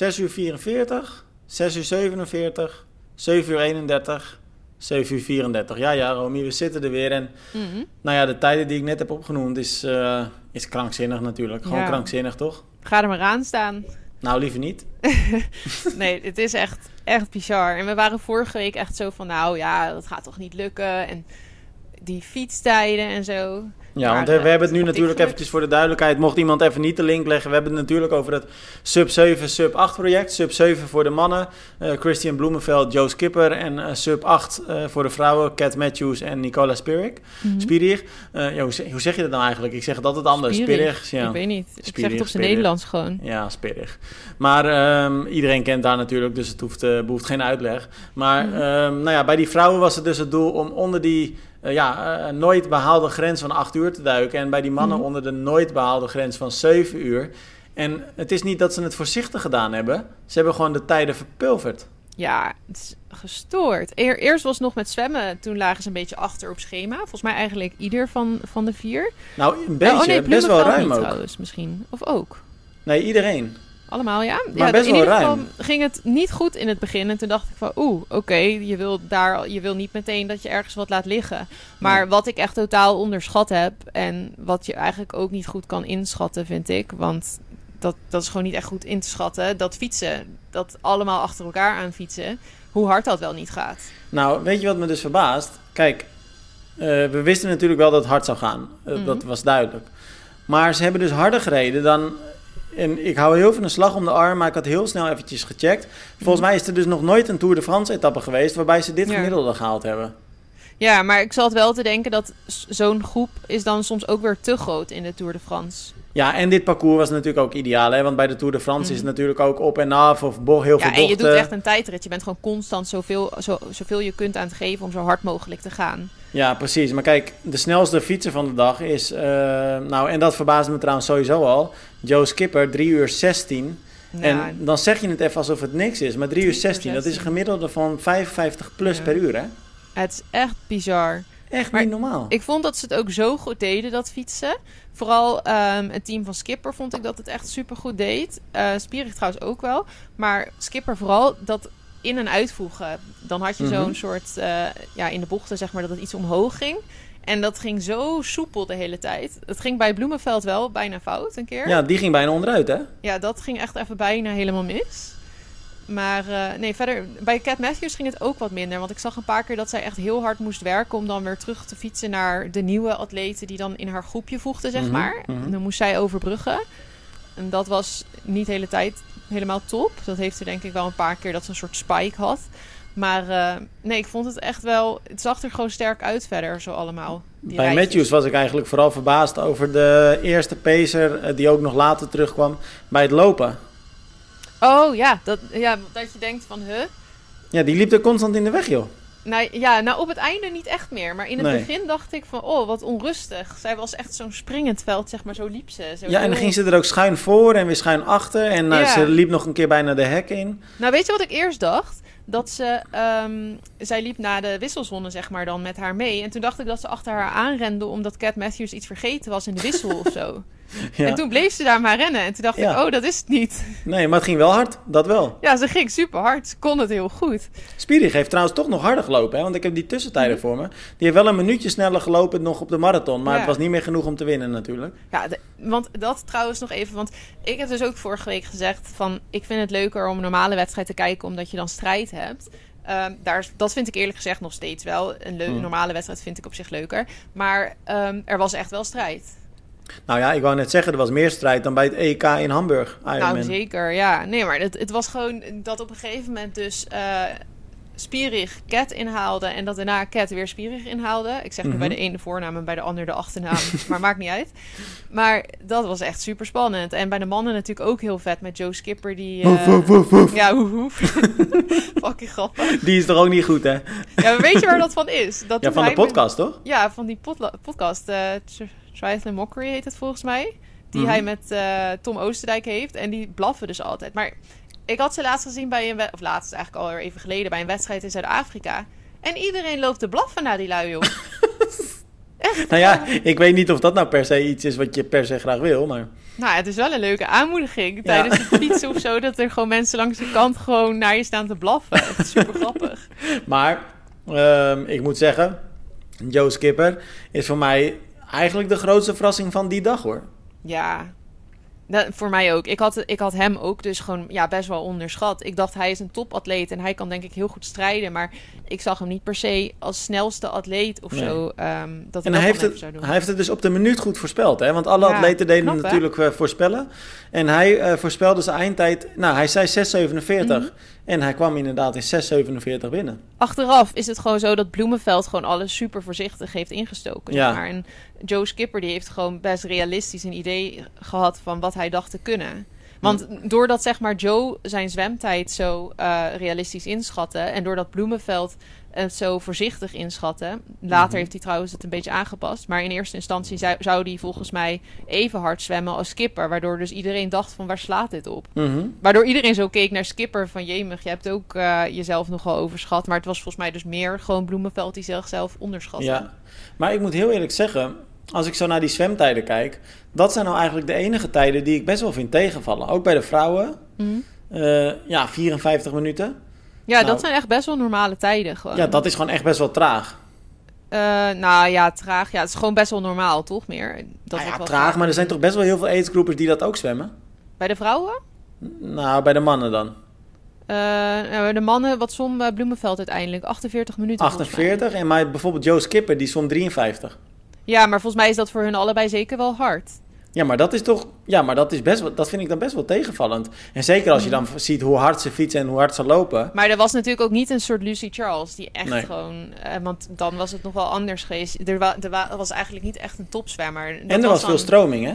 6 uur 44, 6 uur 47, 7 uur 31, 7 uur 34. Ja, ja, Romy, we zitten er weer. En Mhm. nou ja, de tijden die ik net heb opgenoemd is, eh, is krankzinnig natuurlijk. Gewoon Ja. krankzinnig, toch? Ga er maar aan staan. Nou, liever niet. Nee, het is echt, echt bizar. En we waren vorige week echt zo van, nou ja, dat gaat toch niet lukken. En die fietstijden en zo. Ja, want we, hebben het nu natuurlijk eventjes voor de duidelijkheid. Mocht iemand even niet de link leggen. We hebben het natuurlijk over het Sub 7, Sub 8 project. Sub 7 voor de mannen. eh, Christian Bloemenveld, Joe Skipper. En eh, Sub 8 eh, voor de vrouwen. Cat Matthews en Nicola Spirik. Mhm. Spirig. Eh, ja, hoe, zeg, hoe zeg je dat nou eigenlijk? Ik zeg het altijd anders. Spirig. Spirig. Ja. Ik weet niet. Ik zeg Spirig, het op zijn spirig. Nederlands gewoon. Ja, spirig. Maar ehm, iedereen kent daar natuurlijk, dus het hoeft, eh, behoeft geen uitleg. Maar Mhm. ehm, nou ja, bij die vrouwen was het dus het doel om onder die eh, ja, eh, nooit behaalde grens van 8 uur te duiken. En bij die mannen Mhm. onder de nooit behaalde grens van 7 uur. En het is niet dat ze het voorzichtig gedaan hebben. Ze hebben gewoon de tijden verpulverd. Ja, het is gestoord. Eer- eerst was het nog met zwemmen. Toen lagen ze een beetje achter op schema. Volgens mij eigenlijk ieder van, van de vier. Nou, een oh beetje, nee, best wel ruim niet ook. trouwens misschien. Of ook. Nee, iedereen. Allemaal, ja? Maar ja, best in wel ieder geval ruim. ging het niet goed in het begin. En toen dacht ik van, oeh, oké, je wil daar, je wil niet meteen dat je ergens wat laat liggen. Maar Nee. wat ik echt totaal onderschat heb en wat je eigenlijk ook niet goed kan inschatten, vind ik. Want dat, dat is gewoon niet echt goed in te schatten. Dat fietsen, dat allemaal achter elkaar aan fietsen, hoe hard dat wel niet gaat. Nou, weet je wat me dus verbaast? Kijk, eh, we wisten natuurlijk wel dat het hard zou gaan. Eh, Mhm. Dat was duidelijk. Maar ze hebben dus harder gereden dan... En ik hou heel veel een slag om de arm, maar ik had heel snel eventjes gecheckt. Volgens mij is er dus nog nooit een Tour de France etappe geweest... waarbij ze dit gemiddelde gehaald hebben. Ja, maar ik zat wel te denken dat zo'n groep is dan soms ook weer te groot in de Tour de France. Ja, en dit parcours was natuurlijk ook ideaal, hè? Want bij de Tour de France is het natuurlijk ook op en af of heel veel Mhm. Ja, en je doet echt een tijdrit. Je bent gewoon constant zoveel, zo, zoveel je kunt aan het geven om zo hard mogelijk te gaan. Ja, precies. Maar kijk, de snelste fietser van de dag is... eh, nou, en dat verbaasde me trouwens sowieso al... Joe Skipper, 3 uur 16... Ja, En dan zeg je het even alsof het niks is. Maar 3 uur 16, dat is een 16. gemiddelde van 55 plus Ja. per uur, hè? het is echt bizar. Echt Maar niet normaal. Ik vond dat ze het ook zo goed deden, dat fietsen. Vooral ehm, het team van Skipper vond ik dat het echt super goed deed. Eh Spierig trouwens ook wel. Maar Skipper vooral dat in- en uitvoegen. Dan had je Mhm. zo'n soort, eh, ja, in de bochten zeg maar, dat het iets omhoog ging. En dat ging zo soepel de hele tijd. Het ging bij Bloemenveld wel bijna fout een keer. Ja, die ging bijna onderuit, hè? Ja, dat ging echt even bijna helemaal mis. Maar eh, nee, verder, bij Cat Matthews ging het ook wat minder. Want ik zag een paar keer dat zij echt heel hard moest werken om dan weer terug te fietsen naar de nieuwe atleten die dan in haar groepje voegden, zeg Mhm, maar. mhm. En dan moest zij overbruggen. En dat was niet de hele tijd helemaal top. Dat heeft ze denk ik wel een paar keer dat ze een soort spike had. Maar eh, nee, ik vond het echt wel... Het zag er gewoon sterk uit verder, zo allemaal. Bij rijtjes. Matthews was ik eigenlijk vooral verbaasd over de eerste pacer... eh, die ook nog later terugkwam bij het lopen. Oh ja dat, ja, dat je denkt van, huh? Ja, die liep er constant in de weg, joh. Nou ja, nou op het einde niet echt meer. Maar in het Nee. begin dacht ik van, oh, wat onrustig. Zij was echt zo'n springend veld, zeg maar, zo liep ze. Zo Ja, en dan ging ze er ook schuin voor en weer schuin achter. En Ja. ze liep nog een keer bijna de hek in. Nou, weet je wat ik eerst dacht? Dat ze, ehm, zij liep na de wisselzone, zeg maar, dan met haar mee. En toen dacht ik dat ze achter haar aanrende omdat Cat Matthews iets vergeten was in de wissel of zo. Ja. En toen bleef ze daar maar rennen. En toen dacht Ja. ik, oh, dat is het niet. Nee, maar het ging wel hard. Dat wel. Ja, ze ging super hard. Ze kon het heel goed. Spierig heeft trouwens toch nog harder gelopen, hè? want ik heb die tussentijden Mhm. voor me. Die heeft wel een minuutje sneller gelopen nog op de marathon, maar Ja. het was niet meer genoeg om te winnen natuurlijk. Ja, de- want dat trouwens nog even. Want ik heb dus ook vorige week gezegd van... ik vind het leuker om een normale wedstrijd te kijken... omdat je dan strijd hebt. Ehm, daar, dat vind ik eerlijk gezegd nog steeds wel. Een Hmm. normale wedstrijd vind ik op zich leuker. Maar ehm, er was echt wel strijd. Nou ja, ik wou net zeggen, er was meer strijd dan bij het EK in Hamburg. Ironman. Nou, zeker, ja. Nee, maar het, het was gewoon dat op een gegeven moment dus... eh Spierig Cat inhaalde en dat daarna Cat weer Spierig inhaalde. Ik zeg nu Mhm. bij de ene de voornaam en bij de ander de achternaam, maar maakt niet uit. Maar dat was echt super spannend. En bij de mannen natuurlijk ook heel vet met Joe Skipper die... Woef, eh, woef, woef, woef. Ja, hoef. Fucking grappig. Die is toch ook niet goed, hè? Ja, maar weet je waar dat van is? Dat Ja, van de met- podcast, toch? Ja, van die podcast. eh Triathlon Mockery heet het volgens mij. Die Mhm. hij met eh, Tom Oosterdijk heeft. En die blaffen dus altijd. Maar ik had ze laatst gezien bij een... Of laatst eigenlijk al even geleden bij een wedstrijd in Zuid-Afrika. En iedereen loopt te blaffen naar die lui, joh. Nou ja, ik weet niet of dat nou per se iets is wat je per se graag wil, maar... Nou, het is wel een leuke aanmoediging tijdens het fietsen of zo. Dat er gewoon mensen langs de kant gewoon naar je staan te blaffen. Is super grappig. Maar ehm, ik moet zeggen, Joe Skipper is voor mij eigenlijk de grootste verrassing van die dag hoor. Ja, dat, voor mij ook. Ik had, ik had hem ook dus gewoon ja, best wel onderschat. Ik dacht, hij is een topatleet en hij kan denk ik heel goed strijden. Maar ik zag hem niet per se als snelste atleet of Nee. zo. ehm, dat En hij heeft, het, even zou doen. hij heeft het dus op de minuut goed voorspeld. Hè? Want alle Ja, atleten deden knap, hem hè? natuurlijk eh, voorspellen. En hij eh, voorspelde zijn eindtijd. Nou, hij zei 6,47. Mhm. En hij kwam inderdaad in 6,47 binnen. Achteraf is het gewoon zo dat Bloemenveld gewoon alles super voorzichtig heeft ingestoken. Ja. Maar. En Joe Skipper die heeft gewoon best realistisch een idee gehad van wat hij dacht te kunnen. Want doordat zeg maar Joe zijn zwemtijd zo eh, realistisch inschatte en doordat Bloemenveld het zo voorzichtig inschatte, later Mhm. heeft hij trouwens het een beetje aangepast, maar in eerste instantie zou, zou hij volgens mij even hard zwemmen als Skipper, waardoor dus iedereen dacht van waar slaat dit op? Mhm. Waardoor iedereen zo keek naar Skipper van jemig, je hebt ook eh, jezelf nogal overschat. Maar het was volgens mij dus meer gewoon Bloemenveld die zichzelf onderschatte. Ja, maar ik moet heel eerlijk zeggen, als ik zo naar die zwemtijden kijk, dat zijn nou eigenlijk de enige tijden die ik best wel vind tegenvallen. Ook bij de vrouwen. Mhm. Eh, ja, 54 minuten. Ja, Nou. dat zijn echt best wel normale tijden gewoon. Ja, dat is gewoon echt best wel traag. Eh, nou ja, traag. Ja, het is gewoon best wel normaal, toch meer? Dat Nou ja, wel traag, maar er zijn toch best wel heel veel aidsgroepers die dat ook zwemmen? Bij de vrouwen? Nou, bij de mannen dan. Eh, nou, de mannen, wat som eh, Bloemenveld uiteindelijk? 48 minuten volgens mij. 48. En maar bijvoorbeeld Joe Skipper, die stond 53. Ja, maar volgens mij is dat voor hun allebei zeker wel hard. Ja, maar dat is toch. Ja, maar dat, is best wel, dat vind ik dan best wel tegenvallend. En zeker als je dan ziet hoe hard ze fietsen en hoe hard ze lopen. Maar er was natuurlijk ook niet een soort Lucy Charles die echt Nee. gewoon... eh, want dan was het nog wel anders geweest. Er, wa- er wa- was eigenlijk niet echt een topzwemmer. Dat en er was veel dan- stroming, hè?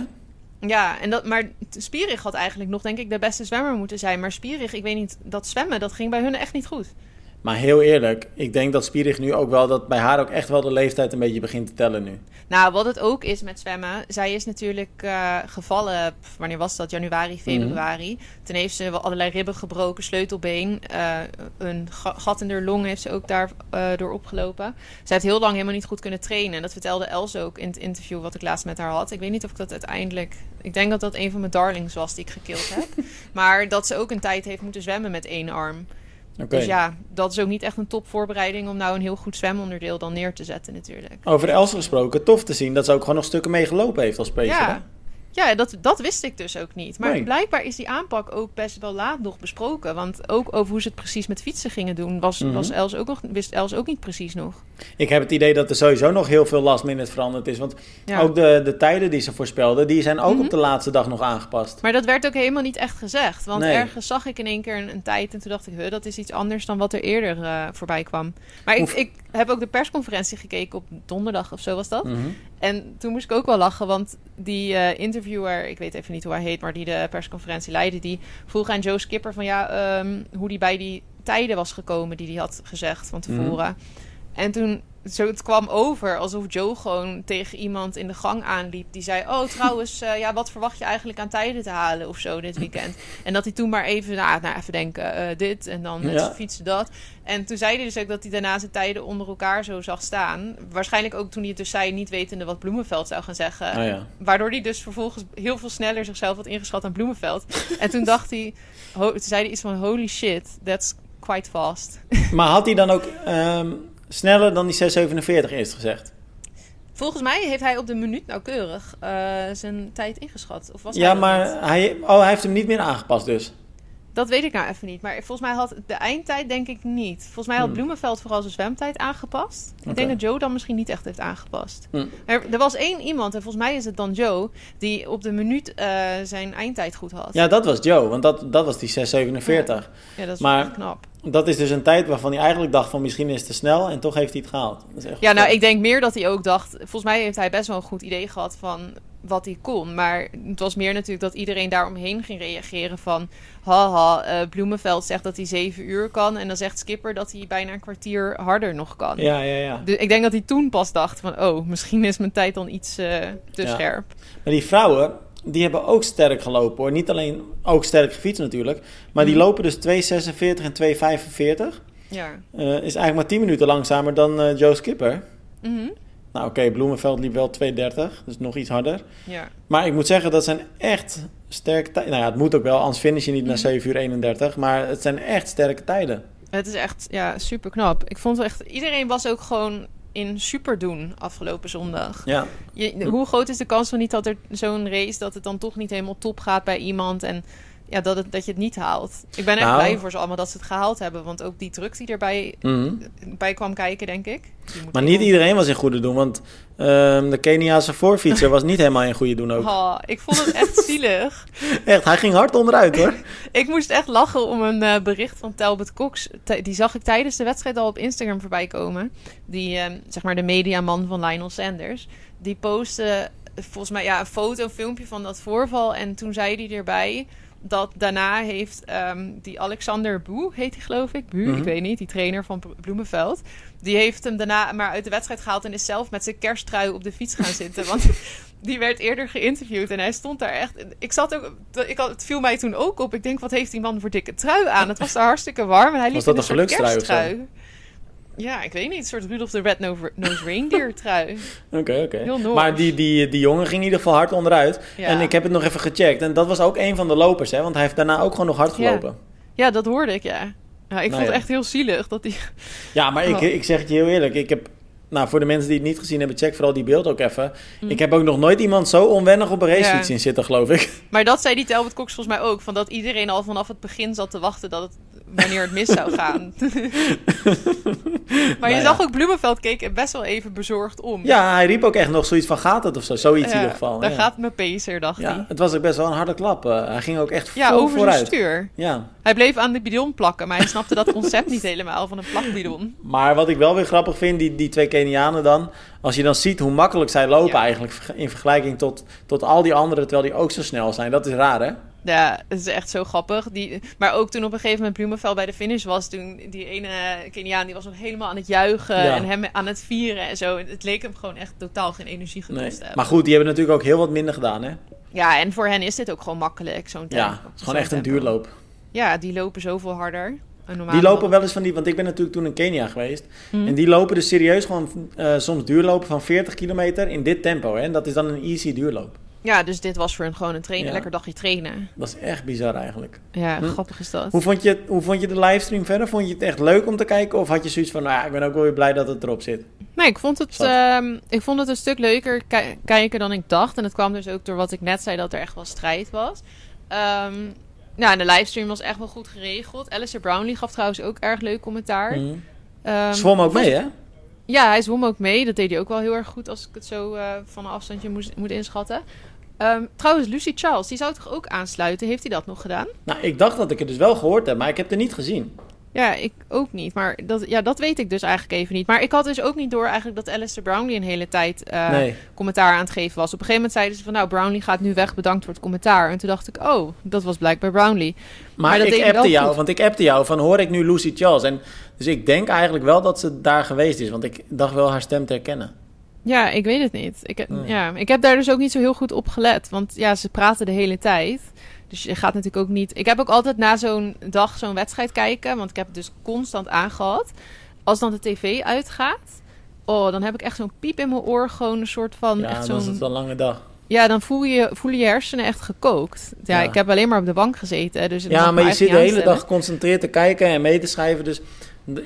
Ja, en dat, maar Spierig had eigenlijk nog denk ik de beste zwemmer moeten zijn. Maar Spierig, ik weet niet, dat zwemmen, dat ging bij hun echt niet goed. Maar heel eerlijk, ik denk dat Spierig nu ook wel, dat bij haar ook echt wel de leeftijd een beetje begint te tellen nu. Nou, wat het ook is met zwemmen. Zij is natuurlijk eh, gevallen, pff, wanneer was dat? Januari, februari. Toen heeft ze wel allerlei ribben gebroken, sleutelbeen. eh, een ga- gat in haar long heeft ze ook daar eh, door opgelopen. Ze heeft heel lang helemaal niet goed kunnen trainen. Dat vertelde Els ook in het interview wat ik laatst met haar had. Ik weet niet of ik dat uiteindelijk... Ik denk dat dat een van mijn darlings was die ik gekild heb. maar dat ze ook een tijd heeft moeten zwemmen met één arm. Dus ja, dat is ook niet echt een topvoorbereiding om nou een heel goed zwemonderdeel dan neer te zetten natuurlijk. Over Els gesproken, tof te zien dat ze ook gewoon nog stukken meegelopen heeft als speler. Ja, ja dat, dat wist ik dus ook niet. Maar Nee. blijkbaar is die aanpak ook best wel laat nog besproken. Want ook over hoe ze het precies met fietsen gingen doen, was, Mhm. was Els ook nog, wist Els ook niet precies nog. Ik heb het idee dat er sowieso nog heel veel last minute veranderd is. Want Ja. ook de, de tijden die ze voorspelden, die zijn ook Mhm. op de laatste dag nog aangepast. Maar dat werd ook helemaal niet echt gezegd. Want Nee. ergens zag ik in één keer een, een tijd en toen dacht ik, huh, dat is iets anders dan wat er eerder eh, voorbij kwam. Maar ik, ik heb ook de persconferentie gekeken op donderdag of zo was dat. Mhm. En toen moest ik ook wel lachen, want die eh, interviewer, ik weet even niet hoe hij heet, maar die de persconferentie leidde, die vroeg aan Joe Skipper van ja, ehm, hoe die bij die tijden was gekomen die hij had gezegd van tevoren. En toen, zo, het kwam over alsof Joe gewoon tegen iemand in de gang aanliep. Die zei, oh trouwens, eh, ja, wat verwacht je eigenlijk aan tijden te halen of zo dit weekend? En dat hij toen maar even, nou, nou even denken, eh, dit en dan met Ja. zijn fietsen dat. En toen zei hij dus ook dat hij daarna zijn tijden onder elkaar zo zag staan. Waarschijnlijk ook toen hij het dus zei, niet wetende wat Bloemenveld zou gaan zeggen. Ja. Waardoor hij dus vervolgens heel veel sneller zichzelf had ingeschat aan Bloemenveld. en toen dacht hij, toen zei hij iets van, holy shit, that's quite fast. Maar had hij dan ook ehm, sneller dan die 6,47 eerst gezegd? Volgens mij heeft hij op de minuut nauwkeurig eh, zijn tijd ingeschat. Of was hij Ja, niet? maar hij, oh, hij heeft hem niet meer aangepast dus. Dat weet ik nou even niet. Maar volgens mij had de eindtijd denk ik niet. Volgens mij had Hmm. Bloemenveld vooral zijn zwemtijd aangepast. Ik denk dat Joe dan misschien niet echt heeft aangepast. Hmm. Er, er was één iemand, en volgens mij is het dan Joe, die op de minuut eh, zijn eindtijd goed had. Ja, dat was Joe, want dat, dat was die 6,47. Ja, dat is Maar- knap. Dat is dus een tijd waarvan hij eigenlijk dacht van misschien is het te snel en toch heeft hij het gehaald. Dat is echt Ja, nou, ik denk meer dat hij ook dacht... Volgens mij heeft hij best wel een goed idee gehad van wat hij kon. Maar het was meer natuurlijk dat iedereen daaromheen ging reageren van... Haha, eh Bloemenveld zegt dat hij zeven uur kan... en dan zegt Skipper dat hij bijna een kwartier harder nog kan. Ja, ja, ja. Dus ik denk dat hij toen pas dacht van... oh, misschien is mijn tijd dan iets eh, te Ja. scherp. Maar die vrouwen, die hebben ook sterk gelopen hoor. Niet alleen ook sterk gefietst natuurlijk, maar die Mhm. lopen dus 2,46 en 2,45. Ja. Eh, is eigenlijk maar 10 minuten langzamer dan eh, Joe Skipper. Mhm. Nou oké, Bloemenveld liep wel 2.30, dus nog iets harder. Ja. Maar ik moet zeggen, dat zijn echt sterke tijden. Nou ja, het moet ook wel, anders finish je niet naar 7 uur 31. Maar het zijn echt sterke tijden. Het is echt ja, super knap. Ik vond echt. Iedereen was ook gewoon in super doen afgelopen zondag. Ja, Je, hoe groot is de kans van niet dat er zo'n race dat het dan toch niet helemaal top gaat bij iemand en ja, dat, het, dat je het niet haalt. Ik ben echt Nou. blij voor ze allemaal dat ze het gehaald hebben, want ook die druk die erbij mhm. bij kwam kijken, denk ik. maar niet iedereen was in goede doen. Want ehm, de Keniaanse voorfietser was niet helemaal in goede doen ook. Oh, ik vond het echt zielig. Echt, hij ging hard onderuit hoor. Ik moest echt lachen om een eh, bericht van Talbot Cox. T- die zag ik tijdens de wedstrijd al op Instagram voorbij komen. Die, eh, zeg maar, de mediaman van Lionel Sanders. Die postte eh, volgens mij ja, een foto, een filmpje van dat voorval. En toen zei hij erbij dat daarna heeft ehm, die Alexander Boe, heet hij geloof ik, Boe, Mhm. ik weet niet, die trainer van Blo- Bloemenveld. Die heeft hem daarna maar uit de wedstrijd gehaald en is zelf met zijn kersttrui op de fiets gaan zitten. Want die werd eerder geïnterviewd en hij stond daar echt. Ik zat ook, ik had, het viel mij toen ook op. Ik denk, wat heeft die man voor dikke trui aan? Het was daar hartstikke warm en hij liep Was dat in een een gelukstrui. Ja, ik weet niet, een soort Rudolph the Red Nose Reindeer trui. Oké, oké. Maar die, die, die jongen ging in ieder geval hard onderuit. Ja. En ik heb het nog even gecheckt. En dat was ook een van de lopers, hè? Want hij heeft daarna ook gewoon nog hard gelopen. Ja, dat hoorde ik, ja. ik Nou vond het echt heel zielig dat die. Ja, maar ik, Oh. ik zeg het je heel eerlijk. Ik heb, nou, voor de mensen die het niet gezien hebben, check vooral die beeld ook even. Mm. Ik heb ook nog nooit iemand zo onwennig op een racefiets Ja. zien zitten, geloof ik. Maar dat zei die Talbot Cox volgens mij ook. Van dat iedereen al vanaf het begin zat te wachten dat het, wanneer het mis zou gaan. maar je Nou zag ook Bloemenveld keek best wel even bezorgd om. Ja, hij riep ook echt nog zoiets van gaat het of zo. Zoiets in ieder geval. Daar ja. gaat mijn pacer, dacht hij. het was ook best wel een harde klap. Eh, hij ging ook echt Ja, over zijn vooruit. stuur. Ja, Hij bleef aan de bidon plakken, maar hij snapte dat concept niet helemaal van een plakbidon. maar wat ik wel weer grappig vind, die, die twee Kenianen dan. Als je dan ziet hoe makkelijk zij lopen eigenlijk in vergelijking tot, tot al die anderen, terwijl die ook zo snel zijn. Dat is raar, hè? Ja, het is echt zo grappig. Die, maar ook toen op een gegeven moment Bloemenveld bij de finish was, toen die ene Keniaan die was nog helemaal aan het juichen Ja. en hem aan het vieren en zo. Het leek hem gewoon echt totaal geen energie gekost Nee. hebben. Maar goed, die hebben natuurlijk ook heel wat minder gedaan, hè? Ja, en voor hen is dit ook gewoon makkelijk, zo'n tempo. Ja, het is gewoon echt een duurloop. Ja, die lopen zoveel harder. Die lopen wel eens van die, want ik ben natuurlijk toen in Kenia geweest. Hm. En die lopen dus serieus gewoon eh, soms duurlopen van 40 kilometer in dit tempo. Hè? En dat is dan een easy duurloop. Ja, dus dit was voor hun gewoon een trainen, Ja. lekker dagje trainen. Dat is echt bizar eigenlijk. Ja, Hm. grappig is dat. Hoe vond, je, hoe vond je de livestream verder? Vond je het echt leuk om te kijken? Of had je zoiets van, nou ja, ik ben ook wel weer blij dat het erop zit? Nee, ik vond het, ehm, ik vond het een stuk leuker ki- kijken dan ik dacht. En het kwam dus ook door wat ik net zei, dat er echt wel strijd was. Ehm nou, en de livestream was echt wel goed geregeld. Alistair Brownlee gaf trouwens ook erg leuk commentaar. Mhm. Ehm, Zwom ook mee, hè? Ja, hij zwom ook mee. Dat deed hij ook wel heel erg goed als ik het zo eh, van een afstandje moest, moet inschatten. Ehm, trouwens, Lucy Charles, die zou toch ook aansluiten? Heeft hij dat nog gedaan? Nou, ik dacht dat ik het dus wel gehoord heb, maar ik heb het niet gezien. Ja, ik ook niet. Maar dat, ja, dat weet ik dus eigenlijk even niet. Maar ik had dus ook niet door eigenlijk dat Alistair Brownlee een hele tijd eh, nee. commentaar aan het geven was. Op een gegeven moment zeiden ze van nou, Brownlee gaat nu weg, bedankt voor het commentaar. En toen dacht ik, oh, dat was blijkbaar Brownlee. Maar, Maar dat ik appte jou, goed. want ik appte jou van hoor ik nu Lucy Charles? En, dus ik denk eigenlijk wel dat ze daar geweest is, want ik dacht wel haar stem te herkennen. Ja, ik weet het niet. Ik, heb- Nee. ja, ik heb daar dus ook niet zo heel goed op gelet. Want ja, ze praten de hele tijd. Dus je gaat natuurlijk ook niet... Ik heb ook altijd na zo'n dag zo'n wedstrijd kijken. Want ik heb het dus constant aangehad. Als dan de tv uitgaat... Oh, dan heb ik echt zo'n piep in mijn oor. Gewoon een soort van... Ja, echt dan is het wel een lange dag. Ja, dan voel je, voelen je hersenen echt gekookt. Ja, Ja. ik heb alleen maar op de bank gezeten. Dus Ja, maar je zit de hele dag geconcentreerd te kijken en mee te schrijven. Dus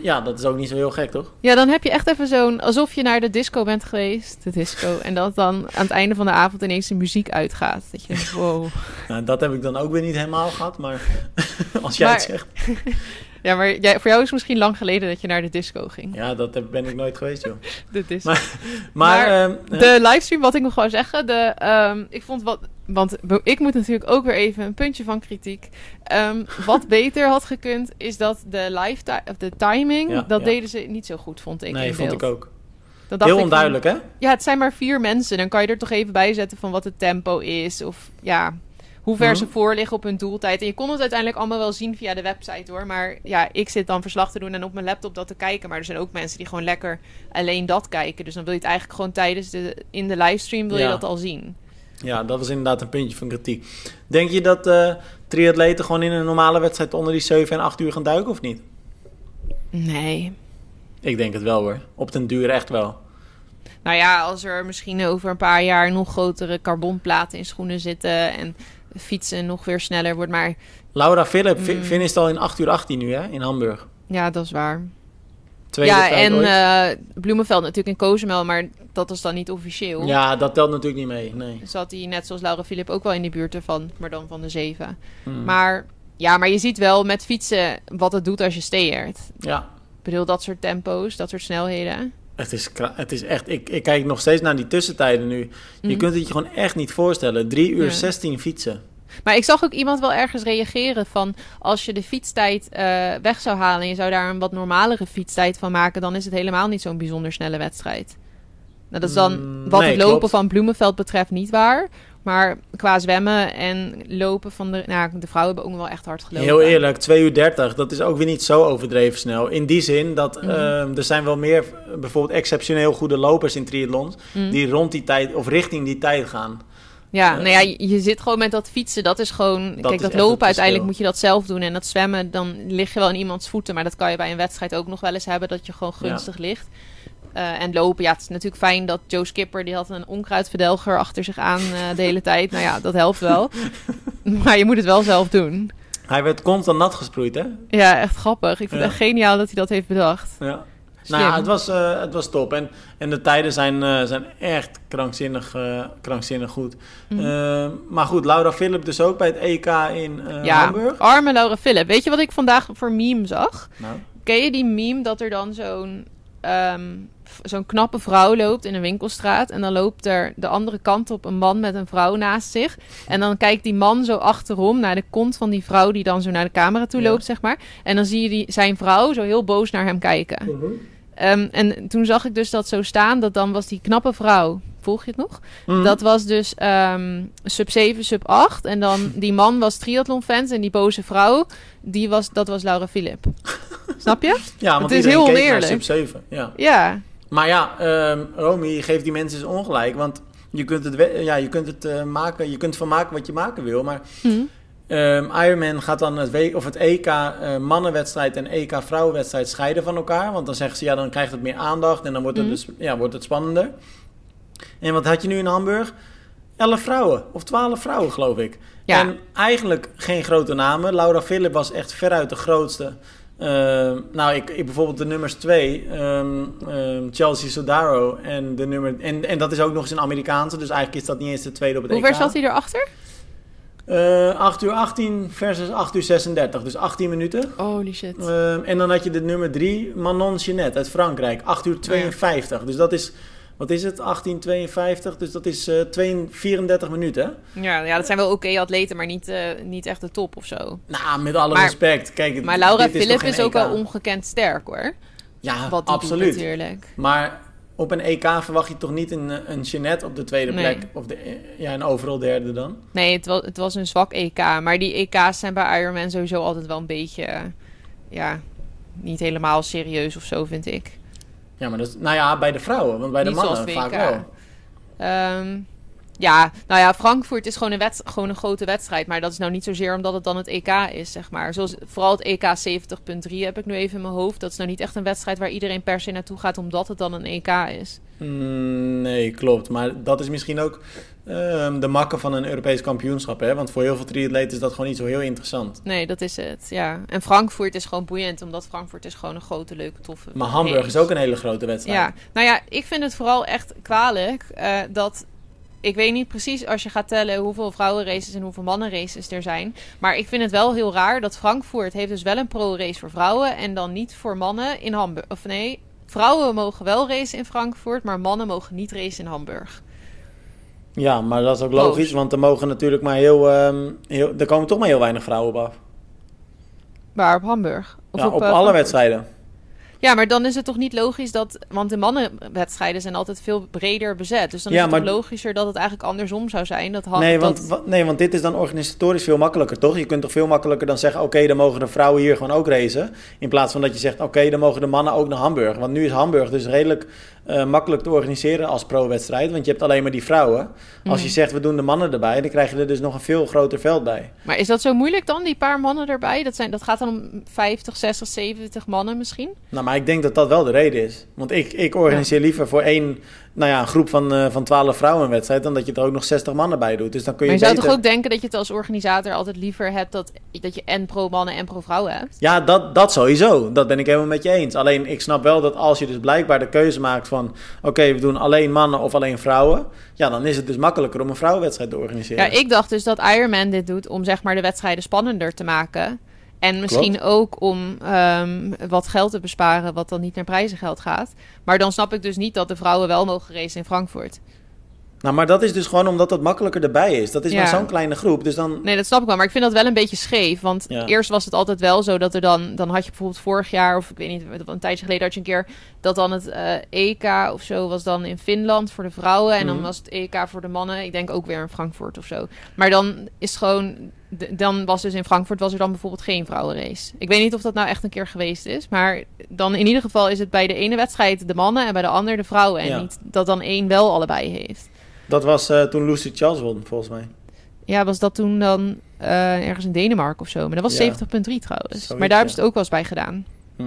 ja, dat is ook niet zo heel gek, toch? Ja, dan heb je echt even zo'n... Alsof je naar de disco bent geweest. De disco. en dat dan aan het einde van de avond ineens de muziek uitgaat. Dat je denkt, wow. Nou, dat heb ik dan ook weer niet helemaal gehad, maar als jij het zegt. Ja, maar jij, voor jou is het misschien lang geleden dat je naar de disco ging. Ja, dat heb- ben ik nooit geweest, joh. De disco. Maar, Maar ehm, De livestream, wat ik nog wou zeggen, de, ehm, ik vond wat, want ik moet natuurlijk ook weer even een puntje van kritiek. Ehm, wat beter had gekund, is dat de live of de timing, Ja, dat ja. deden ze niet zo goed, vond ik. nee, vond beeld. ik ook. Dacht Heel van, onduidelijk, hè? ja, het zijn maar vier mensen, dan kan je er toch even bij zetten van wat het tempo is, of ja, hoe ver Mhm. ze voor liggen op hun doeltijd. En je kon het uiteindelijk allemaal wel zien via de website hoor, maar ja, ik zit dan verslag te doen en op mijn laptop dat te kijken, maar er zijn ook mensen die gewoon lekker alleen dat kijken. Dus dan wil je het eigenlijk gewoon tijdens de, in de livestream wil je dat al zien. Ja, dat was inderdaad een puntje van kritiek. Denk je dat eh triatleten gewoon in een normale wedstrijd onder die 7 en 8 uur gaan duiken of niet? Nee. Ik denk het wel hoor. Op den duur echt wel. Nou ja, als er misschien over een paar jaar nog grotere carbonplaten in schoenen zitten en fietsen nog weer sneller wordt. Maar Laura Philip Mm. finisht al in 8 uur 18 nu, hè, in Hamburg. ja, dat is waar. Tweede ja, en ooit. eh, Bloemenveld natuurlijk in Cozumel, maar dat is dan niet officieel. ja, dat telt natuurlijk niet mee, nee. Zat hij net zoals Laura Philip ook wel in de buurt ervan, maar dan van de zeven. Mm. Maar ja, maar je ziet wel met fietsen wat het doet als je steert. Ja, Ik bedoel, dat soort tempo's, dat soort snelheden. het is, het is echt... Ik, ik kijk nog steeds naar die tussentijden nu. Je Mhm. kunt het je gewoon echt niet voorstellen. 3 uur Ja. 16 fietsen. Maar ik zag ook iemand wel ergens reageren van... als je de fietstijd eh, weg zou halen... en je zou daar een wat normalere fietstijd van maken... dan is het helemaal niet zo'n bijzonder snelle wedstrijd. Nou, dat is dan Mm, wat nee, het lopen klopt. van Bloemenveld betreft niet waar. Maar qua zwemmen en lopen van de... Nou, de vrouwen hebben ook wel echt hard gelopen. Heel eerlijk, 2 uur 30, dat is ook weer niet zo overdreven snel. In die zin dat Mhm. ehm, er zijn wel meer bijvoorbeeld exceptioneel goede lopers in triathlons... Mm. die rond die tijd of richting die tijd gaan. Ja, nou ja, je, zit gewoon met dat fietsen. Dat is gewoon... Dat kijk, is dat lopen uiteindelijk moet je dat zelf doen. En dat zwemmen, dan lig je wel in iemands voeten. Maar dat kan je bij een wedstrijd ook nog wel eens hebben. Dat je gewoon Ja. gunstig ligt. Eh, en lopen, ja, het is natuurlijk fijn dat Joe Skipper... die had een onkruidverdelger achter zich aan eh, de hele tijd. Nou ja, dat helpt wel. maar je moet het wel zelf doen. Hij werd constant nat gesproeid, hè? Ja, echt grappig. Ik vind het echt geniaal dat hij dat heeft bedacht. Ja. Slim. Nou het was, eh, het was top. En, en de tijden zijn, eh, zijn echt krankzinnig, eh, krankzinnig goed. Mhm. Maar goed, Laura Philip dus ook bij het EK in ja, Hamburg. arme Laura Philip. Weet je wat ik vandaag voor meme zag? Nou, Ken je die meme dat er dan zo'n ehm, zo'n knappe vrouw loopt in een winkelstraat en dan loopt er de andere kant op een man met een vrouw naast zich en dan kijkt die man zo achterom naar de kont van die vrouw die dan zo naar de camera toe Ja. loopt, zeg maar. En dan zie je die, zijn vrouw zo heel boos naar hem kijken. Mhm. Ehm, en toen zag ik dus dat zo staan, dat dan was die knappe vrouw, volg je het nog? Mhm. Dat was dus ehm, sub 7, sub 8. En dan die man was triathlon-fans en die boze vrouw, die was, dat was Laura Philip. Snap je? ja, want het is heel oneerlijk. sub 7. Ja. Ja. Maar ja, ehm Romy geeft die mensen eens ongelijk. Want je kunt het, ja, je kunt het eh, maken, je kunt van maken wat je maken wil. Maar Hm. Ehm, Ironman gaat dan het, w of het EK eh, mannenwedstrijd en EK vrouwenwedstrijd scheiden van elkaar. Want dan zeggen ze, ja, dan krijgt het meer aandacht en dan wordt het, Mhm. dus, ja, wordt het spannender. En wat had je nu in Hamburg? 11 vrouwen, of 12 vrouwen geloof ik. Ja. En eigenlijk geen grote namen. Laura Philip was echt veruit de grootste. Ehm, nou, ik, ik bijvoorbeeld de nummers 2, Chelsea Sodaro. En, de nummer, en, en dat is ook nog eens een Amerikaanse, dus eigenlijk is dat niet eens de tweede op het Hoe EK. ver zat hij erachter? Eh 8 uur 18 versus 8 uur 36, dus 18 minuten. Holy shit. Ehm, en dan had je de nummer 3, Manon Jeanette uit Frankrijk, 8 uur 52. Dus dat is, wat is het, 1852? Dus dat is eh 32, 34 minuten. Ja, ja, dat zijn wel oké atleten, maar niet, eh, niet echt de top of zo. Nou, met alle Maar- respect. Kijk, Maar Laura is Philip is, geen ook wel ongekend sterk hoor. Ja, Wat absoluut. doet natuurlijk. Maar op een EK verwacht je toch niet een, een Jeanette op de tweede Nee. plek? Of de, ja, een overal derde dan? Nee, het was, het was een zwak EK. Maar die EK's zijn bij Ironman sowieso altijd wel een beetje... eh, ja, niet helemaal serieus of zo, vind ik. Ja, maar dat is, nou ja, bij de vrouwen, want bij de Niet mannen vaak wel. Ehm, ja, nou ja, Frankfurt is gewoon een, wed- gewoon een grote wedstrijd. Maar dat is nou niet zozeer omdat het dan het EK is, zeg maar. Zoals, vooral het EK 70.3 heb ik nu even in mijn hoofd. Dat is nou niet echt een wedstrijd waar iedereen per se naartoe gaat... omdat het dan een EK is. Mm, nee, klopt. Maar dat is misschien ook de makke van een Europees kampioenschap. Hè? Want voor heel veel triatleten is dat gewoon niet zo heel interessant. Nee, dat is het, ja. En Frankfurt is gewoon boeiend... omdat Frankfurt is gewoon een grote, leuke, toffe... Maar Hamburg is ook een hele grote wedstrijd. Ja, nou ja, ik vind het vooral echt kwalijk eh, dat. Ik weet niet precies als je gaat tellen hoeveel vrouwenraces en hoeveel mannenraces er zijn. Maar ik vind het wel heel raar dat Frankfurt heeft dus wel een pro-race voor vrouwen en dan niet voor mannen in Hamburg. Of nee, vrouwen mogen wel racen in Frankfurt, maar mannen mogen niet racen in Hamburg. Ja, maar dat is ook Boos. logisch, want er mogen natuurlijk maar heel, ehm, heel... Er komen toch maar heel weinig vrouwen op af. Maar op Hamburg. Of Ja, op eh, alle wedstrijden. Ja, maar dan is het toch niet logisch dat. Want de mannenwedstrijden zijn altijd veel breder bezet. Dus dan Ja, is het maar- toch logischer dat het eigenlijk andersom zou zijn. Dat, Nee want, wa- nee, want dit is dan organisatorisch veel makkelijker, toch? Je kunt toch veel makkelijker dan zeggen... oké, dan mogen de vrouwen hier gewoon ook racen. In plaats van dat je zegt... oké, dan mogen de mannen ook naar Hamburg. Want nu is Hamburg dus redelijk eh, makkelijk te organiseren als pro-wedstrijd. Want je hebt alleen maar die vrouwen. Als je Mhm. zegt, we doen de mannen erbij... dan krijg je er dus nog een veel groter veld bij. Maar is dat zo moeilijk dan, die paar mannen erbij? Dat, zijn, dat gaat dan om 50, 60, 70 mannen misschien? Nou, maar ik denk dat dat wel de reden is. Want ik, ik organiseer liever voor één nou ja, een groep van, uh, van 12 vrouwen een wedstrijd, dan dat je er ook nog 60 mannen bij doet. Dus dan kun je. Maar je zou toch ook denken dat je het als organisator altijd liever hebt dat, dat je en pro-mannen en pro-vrouwen hebt? Ja, dat, dat sowieso. Dat ben ik helemaal met je eens. Alleen ik snap wel dat als je dus blijkbaar de keuze maakt van oké, we doen alleen mannen of alleen vrouwen, ja, dan is het dus makkelijker om een vrouwenwedstrijd te organiseren. Ja, ik dacht dus dat Ironman dit doet om zeg maar de wedstrijden spannender te maken. En misschien ook om um, wat geld te besparen, wat dan niet naar prijzengeld gaat. Maar dan snap ik dus niet dat de vrouwen wel mogen racen in Frankfurt. Nou, maar dat is dus gewoon omdat het makkelijker erbij is. Dat is maar zo'n kleine groep, dus dan... Nee, dat snap ik wel. Maar ik vind dat wel een beetje scheef. Want eerst was het altijd wel zo dat er dan... Dan had je bijvoorbeeld vorig jaar, of ik weet niet, een tijdje geleden had je een keer... Dat dan het uh, eh, EK of zo was dan in Finland voor de vrouwen. En dan mhm. was het EK voor de mannen. Ik denk ook weer in Frankfurt of zo. Maar dan is gewoon... Dan was dus in Frankfurt was er dan bijvoorbeeld geen vrouwenrace. Ik weet niet of dat nou echt een keer geweest is. Maar dan in ieder geval is het bij de ene wedstrijd de mannen en bij de andere de vrouwen. En niet dat dan één wel allebei heeft. Dat was uh, toen Lucy Charles won, volgens mij. Ja, was dat toen dan uh, ergens in Denemarken of zo. Maar dat was 70.3 trouwens. maar daar hebben ze het ook wel eens bij gedaan. Hm.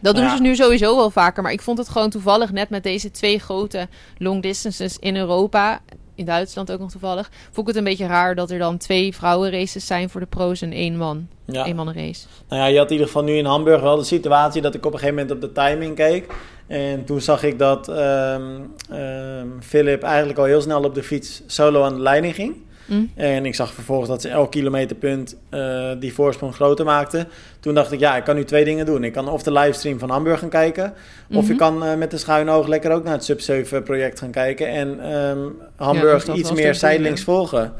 Dat doen ze nu sowieso wel vaker. Maar ik vond het gewoon toevallig net met deze twee grote long distances in Europa. In Duitsland ook nog toevallig. Vond ik het een beetje raar dat er dan twee vrouwenraces zijn voor de pro's en één man. Ja. Één man race. Nou ja, je had in ieder geval nu in Hamburg wel de situatie dat ik op een gegeven moment op de timing keek. En toen zag ik dat um, Philip eigenlijk al heel snel op de fiets solo aan de leiding ging. Mm. En ik zag vervolgens dat ze elk kilometerpunt uh, die voorsprong groter maakte. Toen dacht ik, ja, ik kan nu twee dingen doen. Ik kan of de livestream van Hamburg gaan kijken. Of ik mhm. kan uh, met de schuin oog lekker ook naar het Sub-7 project gaan kijken. En um, Hamburg iets meer zijdelings volgen.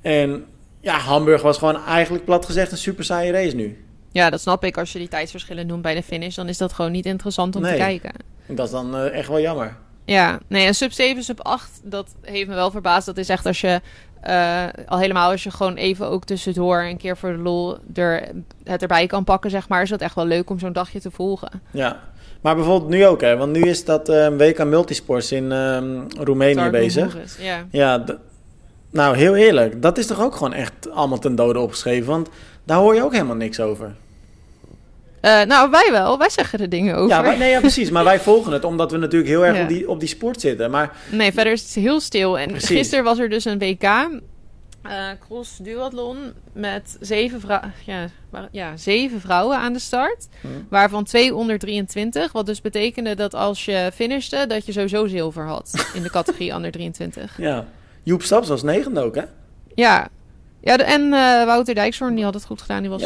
En ja, Hamburg was gewoon eigenlijk plat gezegd een super saaie race nu. Ja, dat snap ik. Als je die tijdsverschillen noemt bij de finish, dan is dat gewoon niet interessant om te kijken. Dat is dan uh, echt wel jammer. Ja, nee, een sub 7, sub 8, dat heeft me wel verbaasd. Dat is echt als je, uh, al helemaal als je gewoon even ook tussendoor een keer voor de lol er, het erbij kan pakken, zeg maar, is dat echt wel leuk om zo'n dagje te volgen. Ja, maar bijvoorbeeld nu ook, hè? Want nu is dat uh, eh, WK Multisports in um, Roemenië bezig. ja, ja nou, heel eerlijk, dat is toch ook gewoon echt allemaal ten dode opgeschreven? Want daar hoor je ook helemaal niks over. Uh, nou, wij wel. Wij zeggen er dingen over. Ja, nee, ja, precies. Maar wij volgen het omdat we natuurlijk heel erg op, die, op die sport zitten. Maar... Nee, verder is het heel stil. En gisteren was er dus een WK. Uh, eh, cross duathlon met zeven, vrou ja, ja, zeven vrouwen aan de start. Hm. Waarvan twee onder 23. Wat dus betekende dat als je finishte, dat je sowieso zilver had in de categorie onder 23. Ja. Joep Staps was negende ook, hè? Ja, ja, en uh, Wouter Dijkshoorn, die had het goed gedaan. Die was